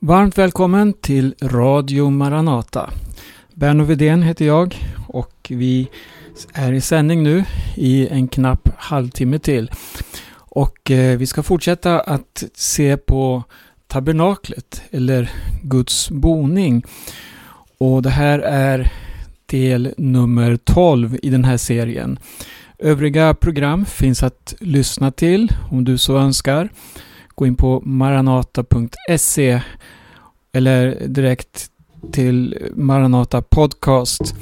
Varmt välkommen till Radio Maranata. Berno Widén heter jag och vi är i sändning nu i en knapp halvtimme till. Och eh, vi ska fortsätta att se på tabernaklet eller Guds boning. Och det här är del nummer 12 i den här serien. Övriga program finns att lyssna till om du så önskar. Gå in på maranata.se eller direkt till Maranata Podcast.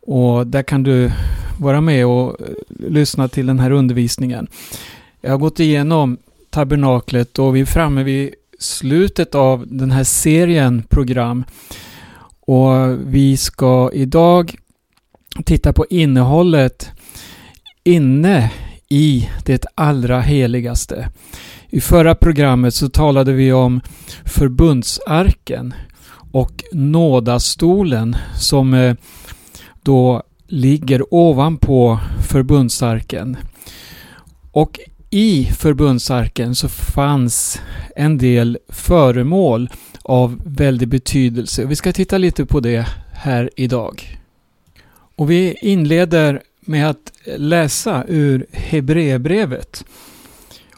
Och där kan du vara med och eh, lyssna till den här undervisningen. Jag har gått igenom tabernaklet och vi är framme vid slutet av den här serien program. Och vi ska idag titta på innehållet inne i det allra heligaste. I förra programmet så talade vi om förbundsarken och nådastolen som eh, då ligger ovanpå förbundsarken. Och i förbundsarken så fanns en del föremål av väldig betydelse. Vi ska titta lite på det här idag. Och vi inleder med att läsa ur Hebreerbrevet.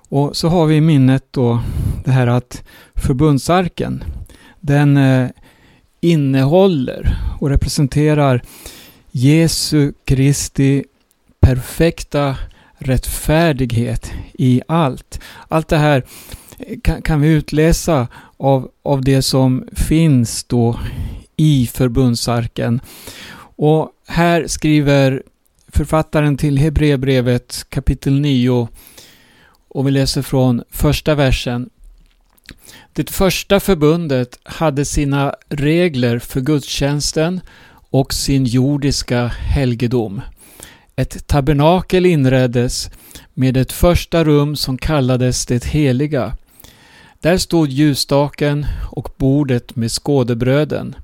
Och så har vi i minnet då det här att förbundsarken, den eh, innehåller och representerar Jesu Kristi perfekta rättfärdighet i allt. Allt det här eh, kan, kan, vi utläsa av, av det som finns då i förbundsarken. Och här skriver författaren till Hebreerbrevet kapitel 9 och vi läser från första versen. Det första förbundet hade sina regler för gudstjänsten och sin jordiska helgedom. Ett tabernakel inreddes med ett första rum som kallades det heliga. Där stod ljusstaken och bordet med skådebröden.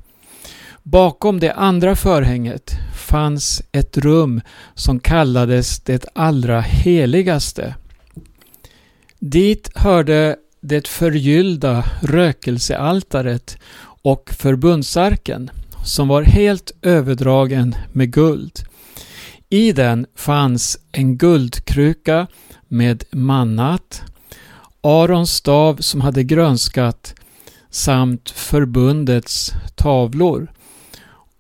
Bakom det andra förhänget fanns ett rum som kallades det allra heligaste. Dit hörde det förgyllda rökelsealtaret och förbundsarken som var helt överdragen med guld. I den fanns en guldkruka med mannat, Arons stav som hade grönskat samt förbundets tavlor.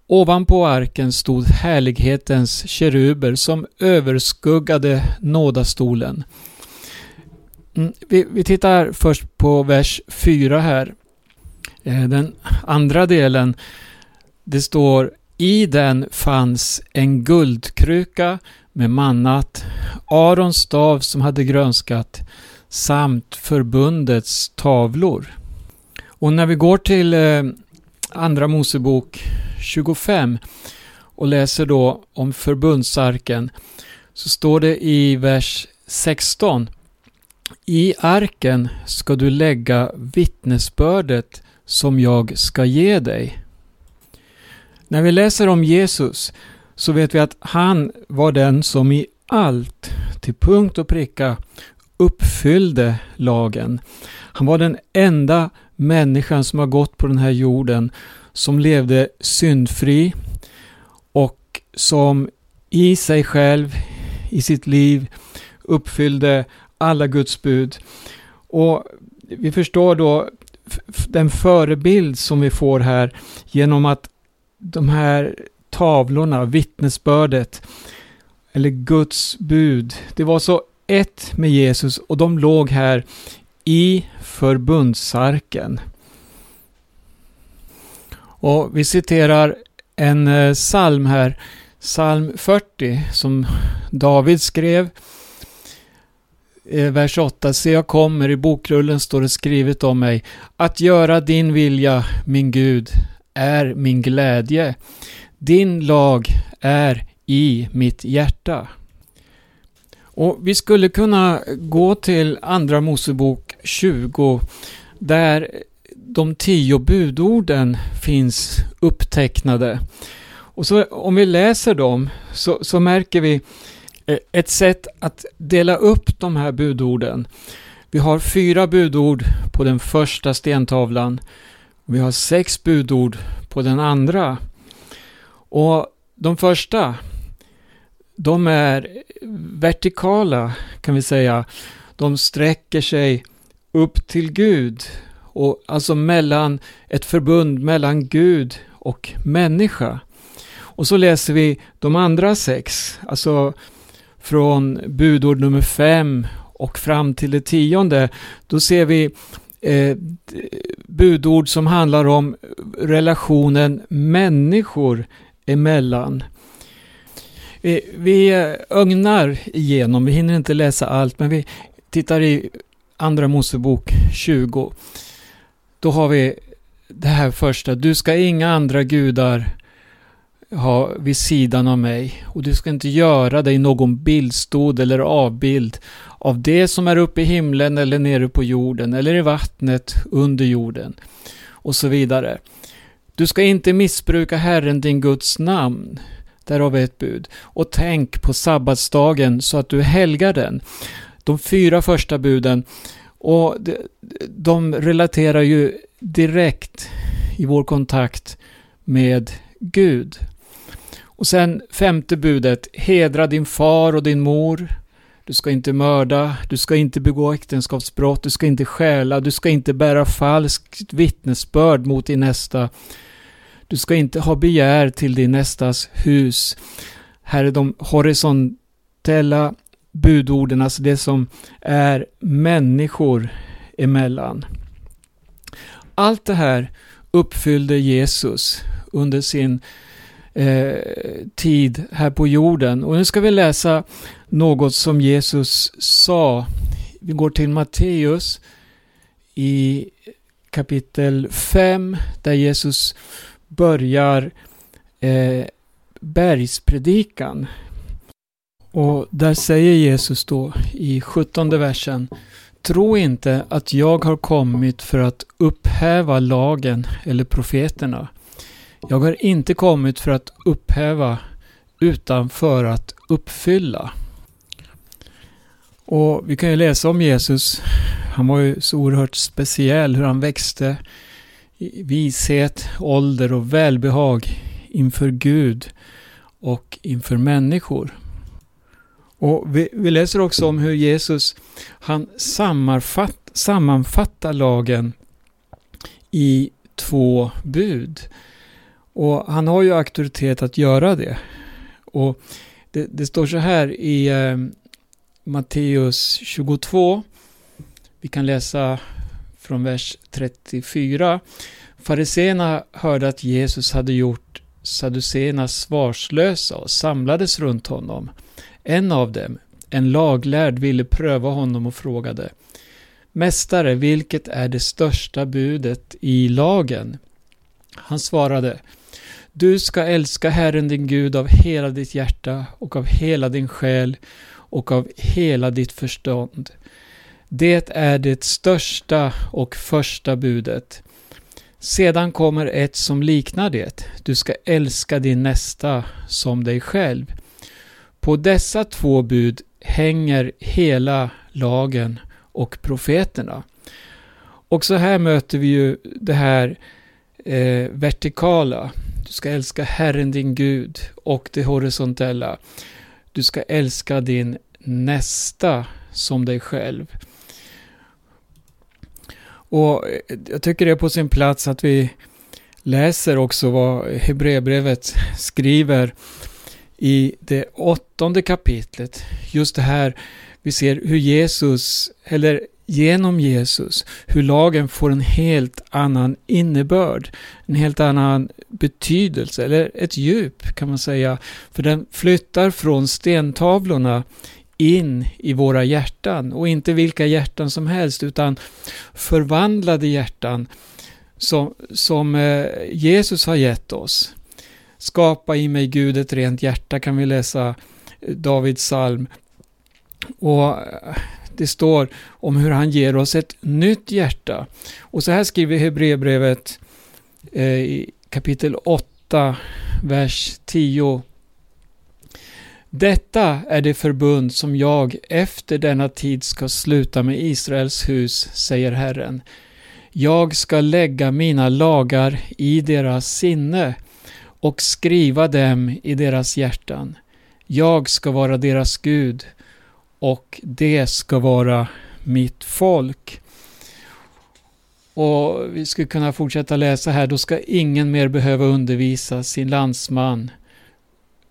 Ovanpå arken stod härlighetens keruber som överskuggade nådastolen. Mm, vi, vi tittar först på vers 4 här. Eh, den andra delen, det står i den fanns en guldkruka med mannat, Arons stav som hade grönskat samt förbundets tavlor. Och när vi går till eh, Andra Mosebok 25 och läser då om förbundsarken så står det i vers 16 i arken ska du lägga vittnesbördet som jag ska ge dig. När vi läser om Jesus så vet vi att han var den som i allt, till punkt och pricka, uppfyllde lagen. Han var den enda människan som har gått på den här jorden som levde syndfri och som i sig själv, i sitt liv, uppfyllde alla Guds bud. Och vi förstår då den förebild som vi får här genom att de här tavlorna, vittnesbördet, eller Guds bud, det var så ett med Jesus och de låg här i förbundsarken. Och vi citerar en eh, psalm här, psalm 40, som David skrev Eh, vers 8. Se jag kommer, i bokrullen står det skrivet om mig. Att göra din vilja, min Gud, är min glädje. Din lag är i mitt hjärta. Och Vi skulle kunna gå till Andra Mosebok 20 där de tio budorden finns upptecknade. Och så om vi läser dem så, så märker vi Eh, ett sätt att dela upp de här budorden. Vi har fyra budord på den första stentavlan. Vi har sex budord på den andra. Och de första, de är vertikala kan vi säga. De sträcker sig upp till Gud. Och alltså mellan ett förbund mellan Gud och människa. Och så läser vi de andra sex, alltså från budord nummer 5 och fram till det tionde. Då ser vi eh, budord som handlar om relationen människor emellan. Vi, vi eh, ögnar igenom, vi hinner inte läsa allt, men vi tittar i Andra Mosebok 20. Då har vi det här första, du ska inga andra gudar ha vid sidan av mig och du ska inte göra dig någon bildstod eller avbild av det som är uppe i himlen eller nere på jorden eller i vattnet under jorden och så vidare. Du ska inte missbruka Herren din Guds namn. Där har vi ett bud. Och tänk på sabbatsdagen så att du helgar den. De fyra första buden och de relaterar ju direkt i vår kontakt med Gud. Och sen femte budet, hedra din far och din mor. Du ska inte mörda, du ska inte begå äktenskapsbrott, du ska inte stjäla, du ska inte bära falskt vittnesbörd mot din nästa. Du ska inte ha begär till din nästas hus. Här är de horisontella budorden, alltså det som är människor emellan. Allt det här uppfyllde Jesus under sin eh, tid här på jorden. Och nu ska vi läsa något som Jesus sa. Vi går till Matteus i kapitel 5 där Jesus börjar eh, bergspredikan. Och där säger Jesus då i 17 versen Tro inte att jag har kommit för att upphäva lagen eller profeterna. Jag har inte kommit för att upphäva utan för att uppfylla. Och vi kan ju läsa om Jesus. Han var ju så oerhört speciell hur han växte i vishet, ålder och välbehag inför Gud och inför människor. Och vi, vi läser också om hur Jesus han sammanfattar lagen i två bud. Och han har ju auktoritet att göra det. Och det, det står så här i eh, Matteus 22. Vi kan läsa från vers 34. Fariséerna hörde att Jesus hade gjort saduceerna svarslösa och samlades runt honom. En av dem, en laglärd, ville pröva honom och frågade Mästare, vilket är det största budet i lagen? Han svarade du ska älska Herren din Gud av hela ditt hjärta och av hela din själ och av hela ditt förstånd. Det är det största och första budet. Sedan kommer ett som liknar det. Du ska älska din nästa som dig själv. På dessa två bud hänger hela lagen och profeterna. Och så här möter vi ju det här eh, vertikala. Du ska älska Herren din Gud och det horisontella. Du ska älska din nästa som dig själv. Och eh, jag tycker det är på sin plats att vi läser också vad Hebreerbrevet skriver i det åttonde kapitlet. Just det här, vi ser hur Jesus, eller genom Jesus, hur lagen får en helt annan innebörd, en helt annan betydelse, eller ett djup kan man säga. För den flyttar från stentavlorna in i våra hjärtan och inte vilka hjärtan som helst utan förvandlade hjärtan som, som eh, Jesus har gett oss. Skapa i mig Gud ett rent hjärta kan vi läsa eh, Davids psalm. Och eh, det står om hur han ger oss ett nytt hjärta. Och så här skriver Hebreerbrevet eh, i kapitel 8, vers 10. Detta är det förbund som jag efter denna tid ska sluta med Israels hus, säger Herren. Jag ska lägga mina lagar i deras sinne och skriva dem i deras hjärtan. Jag ska vara deras Gud och det ska vara mitt folk. Och vi skulle kunna fortsätta läsa här. Då ska ingen mer behöva undervisa sin landsman,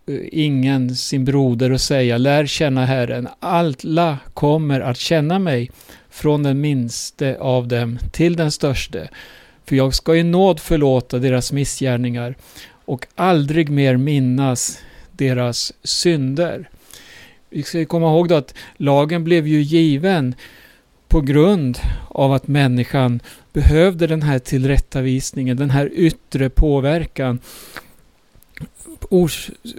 eh, ingen sin broder och säga lär känna Herren. Alla kommer att känna mig från den minste av dem till den störste. För jag ska i nåd förlåta deras missgärningar och aldrig mer minnas deras synder. Vi ska komma ihåg då att lagen blev ju given på grund av att människan behövde den här tillrättavisningen, den här yttre påverkan.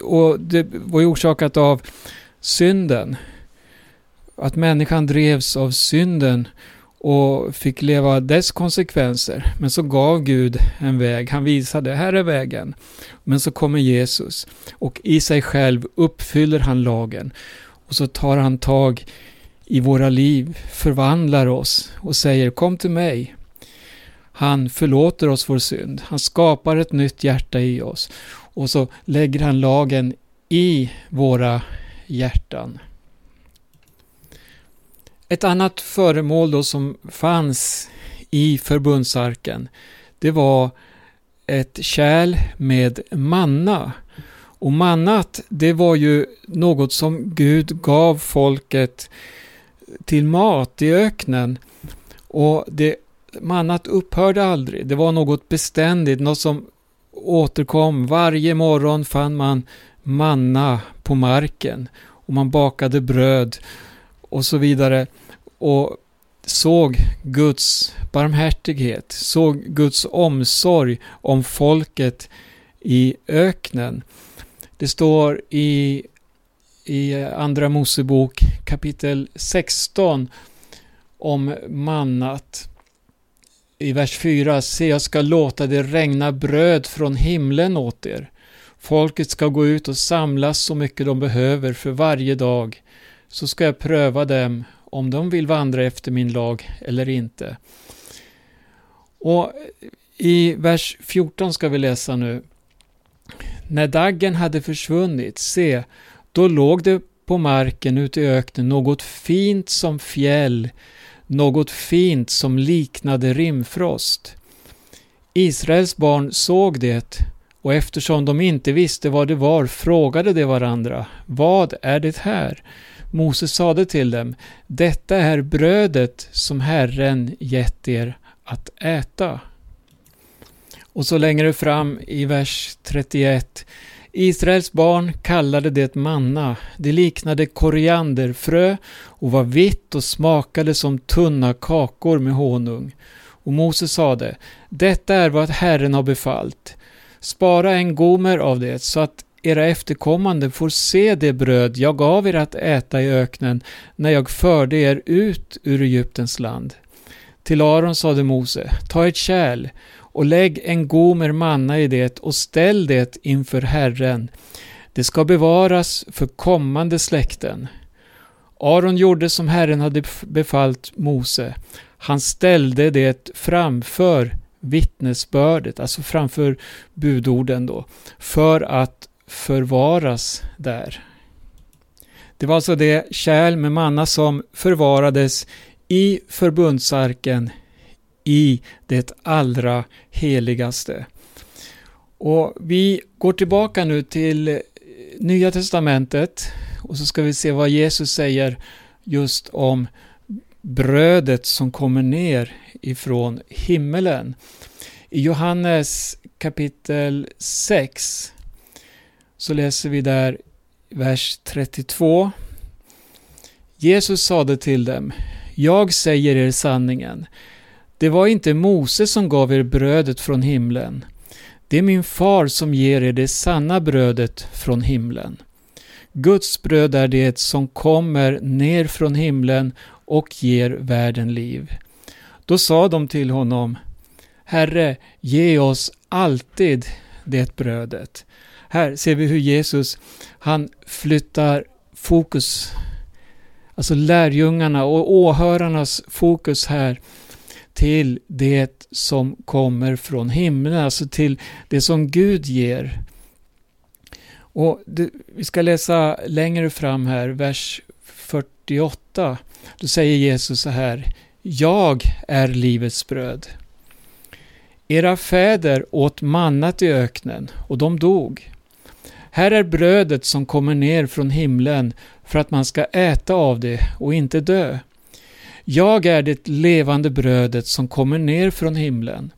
och det var ju orsakat av synden. Att människan drevs av synden och fick leva dess konsekvenser. Men så gav Gud en väg. Han visade, här är vägen. Men så kommer Jesus och i sig själv uppfyller han lagen. Och så tar han tag i våra liv, förvandlar oss och säger kom till mig. Han förlåter oss vår synd. Han skapar ett nytt hjärta i oss. Och så lägger han lagen i våra hjärtan. Ett annat föremål då som fanns i förbundsarken, det var ett kärl med manna. Och mannat, det var ju något som Gud gav folket till mat i öknen. Och det, mannat upphörde aldrig. Det var något beständigt, något som återkom. Varje morgon fann man manna på marken och man bakade bröd och så vidare och såg Guds barmhärtighet, såg Guds omsorg om folket i öknen. Det står i, i Andra Mosebok kapitel 16 om mannat. I vers 4, se jag ska låta det regna bröd från himlen åt er. Folket ska gå ut och samlas så mycket de behöver för varje dag. Så ska jag pröva dem om de vill vandra efter min lag eller inte. Och i vers 14 ska vi läsa nu. När daggen hade försvunnit, se, då låg det på marken ute i öknen något fint som fjäll, något fint som liknade rimfrost. Israels barn såg det och eftersom de inte visste vad det var frågade de varandra, vad är det här? Moses sade till dem, detta är brödet som Herren gett er att äta. Och så längre fram i vers 31. Israels barn kallade det manna. Det liknade korianderfrö och var vitt och smakade som tunna kakor med honung. Och Moses sade, detta är vad Herren har befallt. Spara en gomer av det så att era efterkommande får se det bröd jag gav er att äta i öknen när jag förde er ut ur Egyptens land. Till Aron sade Mose, ta ett kärl och lägg en gomer manna i det och ställ det inför Herren. Det ska bevaras för kommande släkten. Aron gjorde som Herren hade befallt Mose. Han ställde det framför vittnesbördet, alltså framför budorden då, för att förvaras där. Det var alltså det kärl med manna som förvarades i förbundsarken i det allra heligaste. Och vi går tillbaka nu till Nya Testamentet och så ska vi se vad Jesus säger just om brödet som kommer ner ifrån himmelen. I Johannes kapitel 6 så läser vi där vers 32. Jesus sade till dem, Jag säger er sanningen. Det var inte Mose som gav er brödet från himlen. Det är min far som ger er det sanna brödet från himlen. Guds bröd är det som kommer ner från himlen och ger världen liv. Då sa de till honom, Herre, ge oss alltid det brödet. Här ser vi hur Jesus, han flyttar fokus, alltså lärjungarna och åhörarnas fokus här till det som kommer från himlen, alltså till det som Gud ger. Och det, vi ska läsa längre fram här, vers 48. Då säger Jesus så här, Jag är livets bröd. Era fäder åt mannat i öknen och de dog. Här är brödet som kommer ner från himlen för att man ska äta av det och inte dö. Jag är det levande brödet som kommer ner från himlen.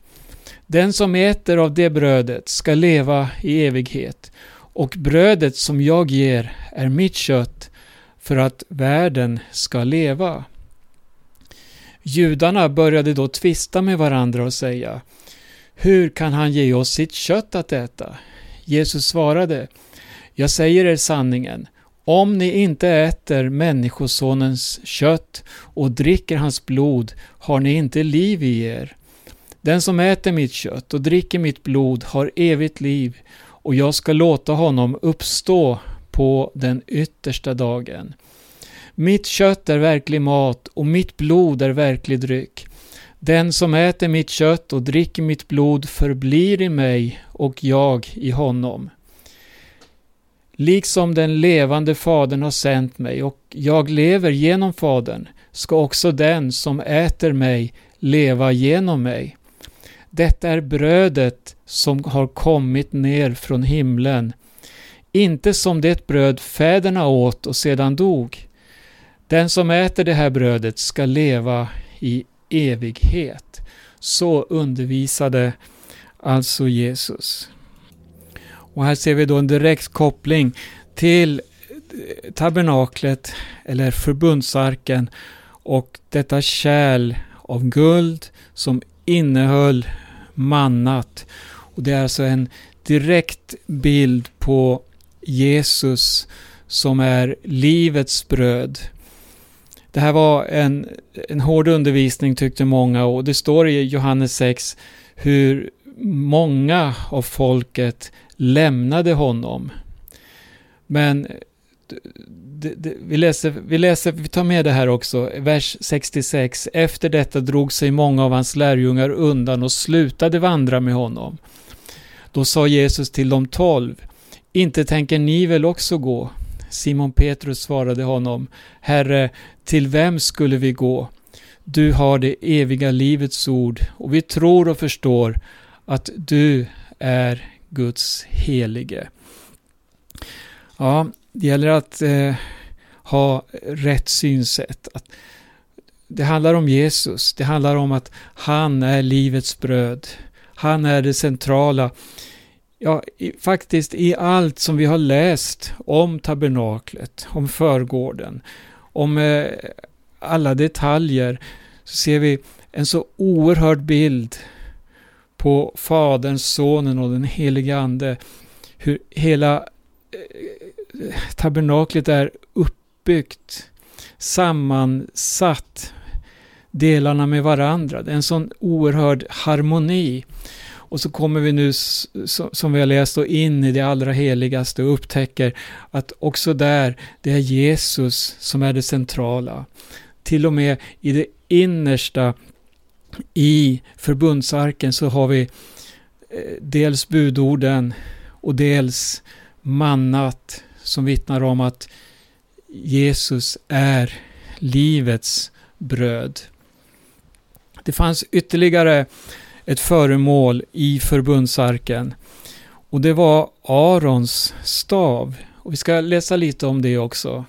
Den som äter av det brödet ska leva i evighet och brödet som jag ger är mitt kött för att världen ska leva. Judarna började då tvista med varandra och säga Hur kan han ge oss sitt kött att äta? Jesus svarade jag säger er sanningen om ni inte äter Människosonens kött och dricker hans blod har ni inte liv i er. Den som äter mitt kött och dricker mitt blod har evigt liv och jag ska låta honom uppstå på den yttersta dagen. Mitt kött är verklig mat och mitt blod är verklig dryck. Den som äter mitt kött och dricker mitt blod förblir i mig och jag i honom. Liksom den levande Fadern har sänt mig och jag lever genom Fadern ska också den som äter mig leva genom mig. Detta är brödet som har kommit ner från himlen, inte som det bröd fäderna åt och sedan dog. Den som äter det här brödet ska leva i evighet. Så undervisade alltså Jesus. Och här ser vi då en direkt koppling till tabernaklet eller förbundsarken och detta kärl av guld som innehöll mannat. Och det är alltså en direkt bild på Jesus som är livets bröd. Det här var en, en hård undervisning tyckte många och det står i Johannes 6 hur många av folket lämnade honom. Men det, det, vi, läser, vi läser, vi tar med det här också, vers 66. Efter detta drog sig många av hans lärjungar undan och slutade vandra med honom. Då sa Jesus till de tolv, inte tänker ni väl också gå? Simon Petrus svarade honom, Herre, till vem skulle vi gå? Du har det eviga livets ord och vi tror och förstår att du är Guds helige. Ja, det gäller att eh, ha rätt synsätt. Att det handlar om Jesus, det handlar om att han är livets bröd. Han är det centrala. Ja, i, faktiskt i allt som vi har läst om tabernaklet, om förgården, om eh, alla detaljer, så ser vi en så oerhörd bild på Fadern, Sonen och den helige Ande. Hur hela eh, tabernaklet är uppbyggt, sammansatt, delarna med varandra. Det är en sån oerhörd harmoni. Och så kommer vi nu, som vi har läst, in i det allra heligaste och upptäcker att också där, det är Jesus som är det centrala. Till och med i det innersta i förbundsarken så har vi eh, dels budorden och dels mannat som vittnar om att Jesus är livets bröd. Det fanns ytterligare ett föremål i förbundsarken och det var Arons stav. Och vi ska läsa lite om det också.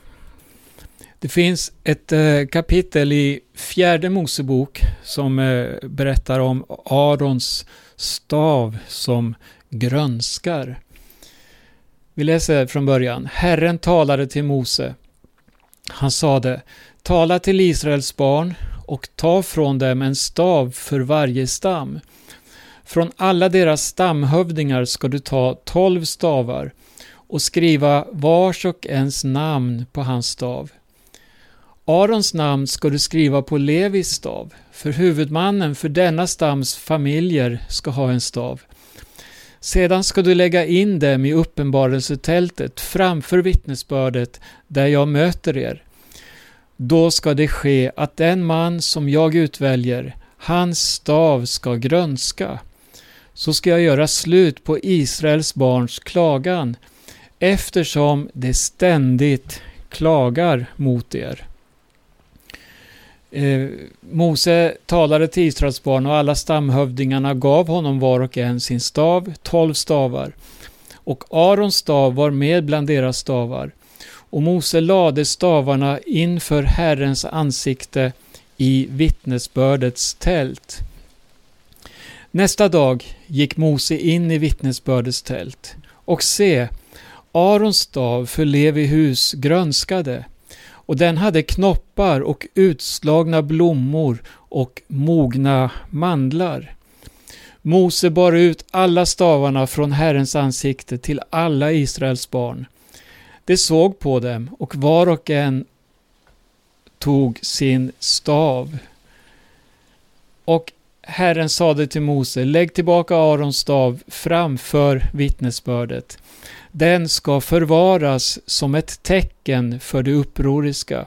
Det finns ett eh, kapitel i fjärde Mosebok som eh, berättar om Arons stav som grönskar. Vi läser från början. Herren talade till Mose. Han sade, tala till Israels barn och ta från dem en stav för varje stam. Från alla deras stamhövdingar ska du ta tolv stavar och skriva vars och ens namn på hans stav. Arons namn ska du skriva på Levis stav, för huvudmannen för denna stams familjer ska ha en stav. Sedan ska du lägga in dem i uppenbarelsetältet framför vittnesbördet där jag möter er. Då ska det ske att den man som jag utväljer, hans stav ska grönska. Så ska jag göra slut på Israels barns klagan, eftersom de ständigt klagar mot er. Eh, Mose talade till Israels barn och alla stamhövdingarna gav honom var och en sin stav, tolv stavar. Och Arons stav var med bland deras stavar. Och Mose lade stavarna inför Herrens ansikte i vittnesbördets tält. Nästa dag gick Mose in i vittnesbördets tält. Och se, Arons stav för Levi hus grönskade och den hade knoppar och utslagna blommor och mogna mandlar. Mose bar ut alla stavarna från Herrens ansikte till alla Israels barn. De såg på dem och var och en tog sin stav. Och Herren sade till Mose, lägg tillbaka Arons stav framför vittnesbördet. Den ska förvaras som ett tecken för det upproriska.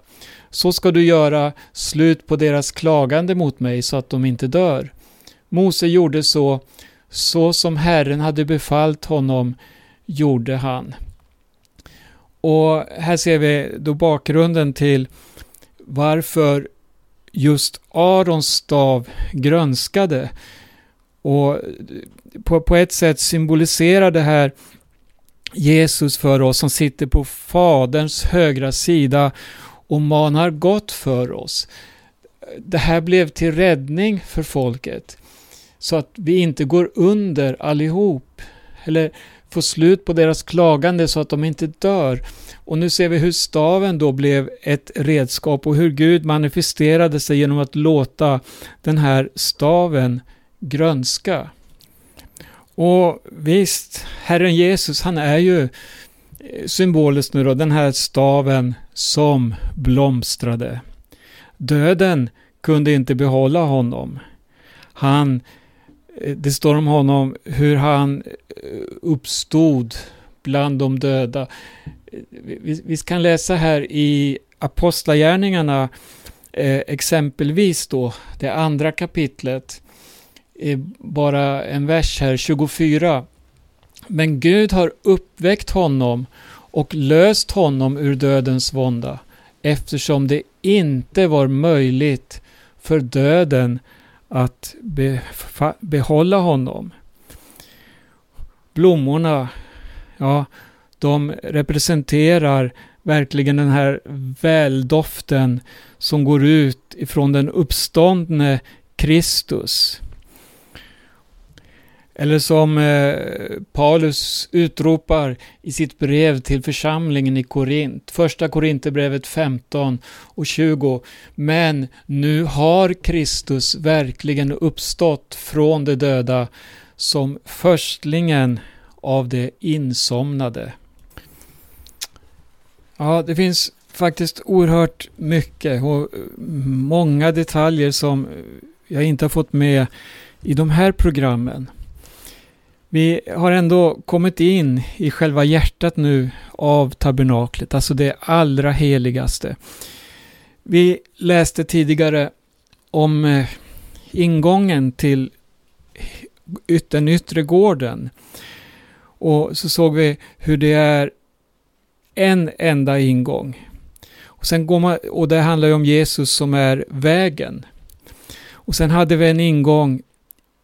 Så ska du göra slut på deras klagande mot mig så att de inte dör. Mose gjorde så, så som Herren hade befallt honom gjorde han. Och här ser vi då bakgrunden till varför just Arons stav grönskade. Och på, på ett sätt symboliserar det här Jesus för oss som sitter på Faderns högra sida och manar gott för oss. Det här blev till räddning för folket. Så att vi inte går under allihop. Eller får slut på deras klagande så att de inte dör. Och nu ser vi hur staven då blev ett redskap och hur Gud manifesterade sig genom att låta den här staven grönska. Och visst, Herren Jesus han är ju eh, symboliskt nu då den här staven som blomstrade. Döden kunde inte behålla honom. Han, eh, det står om honom hur han eh, uppstod bland de döda. Vi, vi kan läsa här i Apostlagärningarna exempelvis då, det andra kapitlet bara en vers här, 24. Men Gud har uppväckt honom och löst honom ur dödens vånda eftersom det inte var möjligt för döden att behålla honom. Blommorna, ja, de representerar verkligen den här väldoften som går ut ifrån den uppståndne Kristus. Eller som eh, Paulus utropar i sitt brev till församlingen i Korint, första Korinthierbrevet 15 och 20. Men nu har Kristus verkligen uppstått från de döda som förstlingen av de insomnade. Ja, det finns faktiskt oerhört mycket och eh, många detaljer som jag inte har fått med i de här programmen. Vi har ändå kommit in i själva hjärtat nu av tabernaklet, alltså det allra heligaste. Vi läste tidigare om eh, ingången till den yttre gården. Och så såg vi hur det är en enda ingång. Och, sen går man, och det handlar ju om Jesus som är vägen. Och sen hade vi en ingång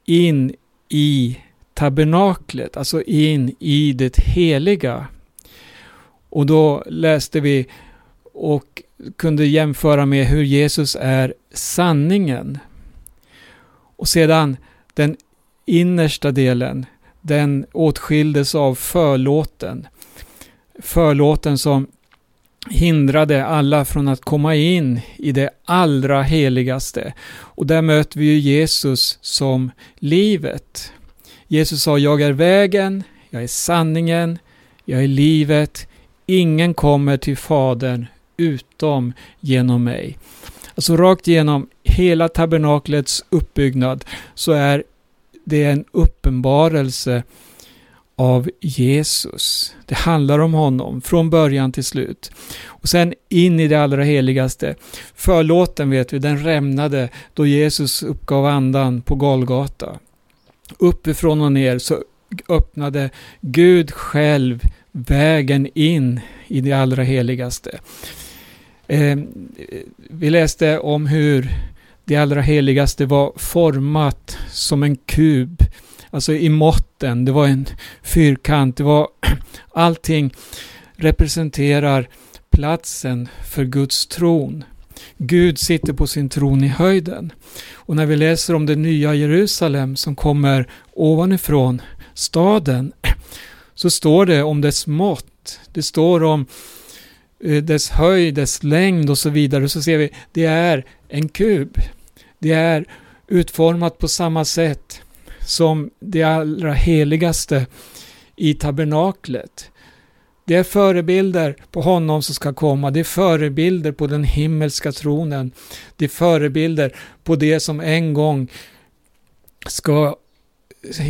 in i tabernaklet, alltså in i det heliga. Och då läste vi och kunde jämföra med hur Jesus är sanningen. Och sedan den innersta delen, den åtskildes av förlåten. Förlåten som hindrade alla från att komma in i det allra heligaste. Och där möter vi ju Jesus som livet. Jesus sa, jag är vägen, jag är sanningen, jag är livet. Ingen kommer till Fadern utom genom mig. Alltså rakt igenom hela tabernaklets uppbyggnad så är det en uppenbarelse av Jesus. Det handlar om honom från början till slut. Och sen in i det allra heligaste. Förlåten vet vi, den rämnade då Jesus uppgav andan på Golgata. Uppifrån och ner så öppnade Gud själv vägen in i det allra heligaste. Eh, vi läste om hur det allra heligaste var format som en kub alltså i måtten, det var en fyrkant, det var allting representerar platsen för Guds tron. Gud sitter på sin tron i höjden. Och när vi läser om det nya Jerusalem som kommer ovanifrån staden så står det om dess mått. Det står om eh, dess höjd, dess längd och så vidare. Så ser vi, det är en kub. Det är utformat på samma sätt som det allra heligaste i tabernaklet. Det är förebilder på honom som ska komma. Det är förebilder på den himmelska tronen. Det är förebilder på det som en gång ska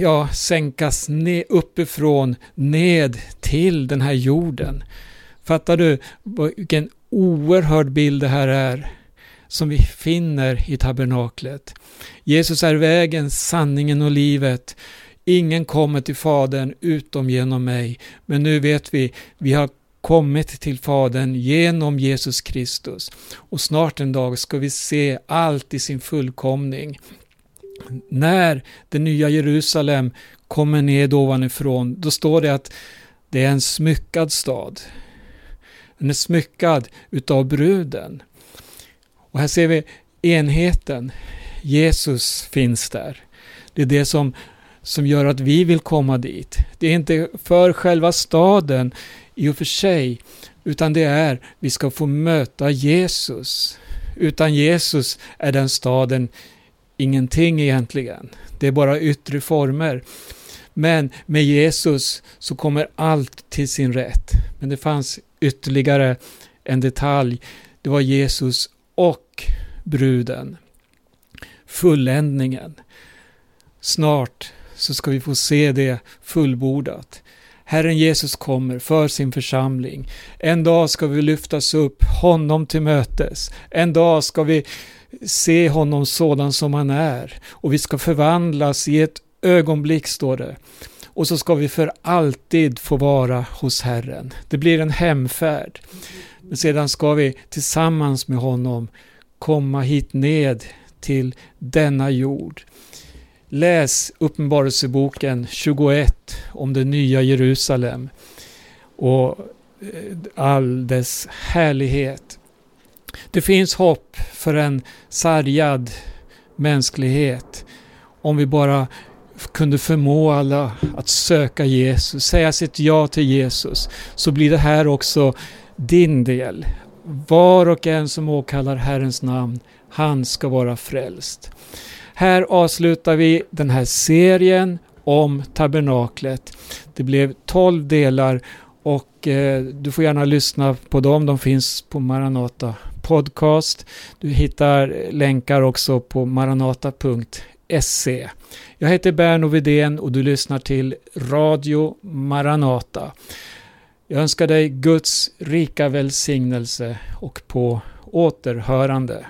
ja, sänkas ne, uppifrån ned till den här jorden. Fattar du vilken oerhörd bild det här är? som vi finner i tabernaklet. Jesus är vägen, sanningen och livet. Ingen kommer till Fadern utom genom mig. Men nu vet vi, vi har kommit till Fadern genom Jesus Kristus. Och snart en dag ska vi se allt i sin fullkomning. När det nya Jerusalem kommer ned ovanifrån, då står det att det är en smyckad stad. Den är smyckad utav bruden. Och här ser vi enheten. Jesus finns där. Det är det som, som gör att vi vill komma dit. Det är inte för själva staden i och för sig, utan det är vi ska få möta Jesus. Utan Jesus är den staden ingenting egentligen. Det är bara yttre former. Men med Jesus så kommer allt till sin rätt. Men det fanns ytterligare en detalj. Det var Jesus och bruden. Fulländningen. Snart så ska vi få se det fullbordat. Herren Jesus kommer för sin församling. En dag ska vi lyftas upp honom till mötes. En dag ska vi se honom sådan som han är. Och vi ska förvandlas i ett ögonblick, står det. Och så ska vi för alltid få vara hos Herren. Det blir en hemfärd. Men sedan ska vi tillsammans med honom komma hit ned till denna jord. Läs Uppenbarelseboken 21 om det nya Jerusalem och eh, all dess härlighet. Det finns hopp för en sargad mänsklighet om vi bara kunde förmå alla att söka Jesus, säga sitt ja till Jesus, så blir det här också din del. Var och en som åkallar Herrens namn, han ska vara frälst. Här avslutar vi den här serien om tabernaklet. Det blev tolv delar och eh, du får gärna lyssna på dem. De finns på Maranata Podcast. Du hittar länkar också på maranata.se. Jag heter Berno Vidén och du lyssnar till Radio Maranata. Jag önskar dig Guds rika välsignelse och på återhörande.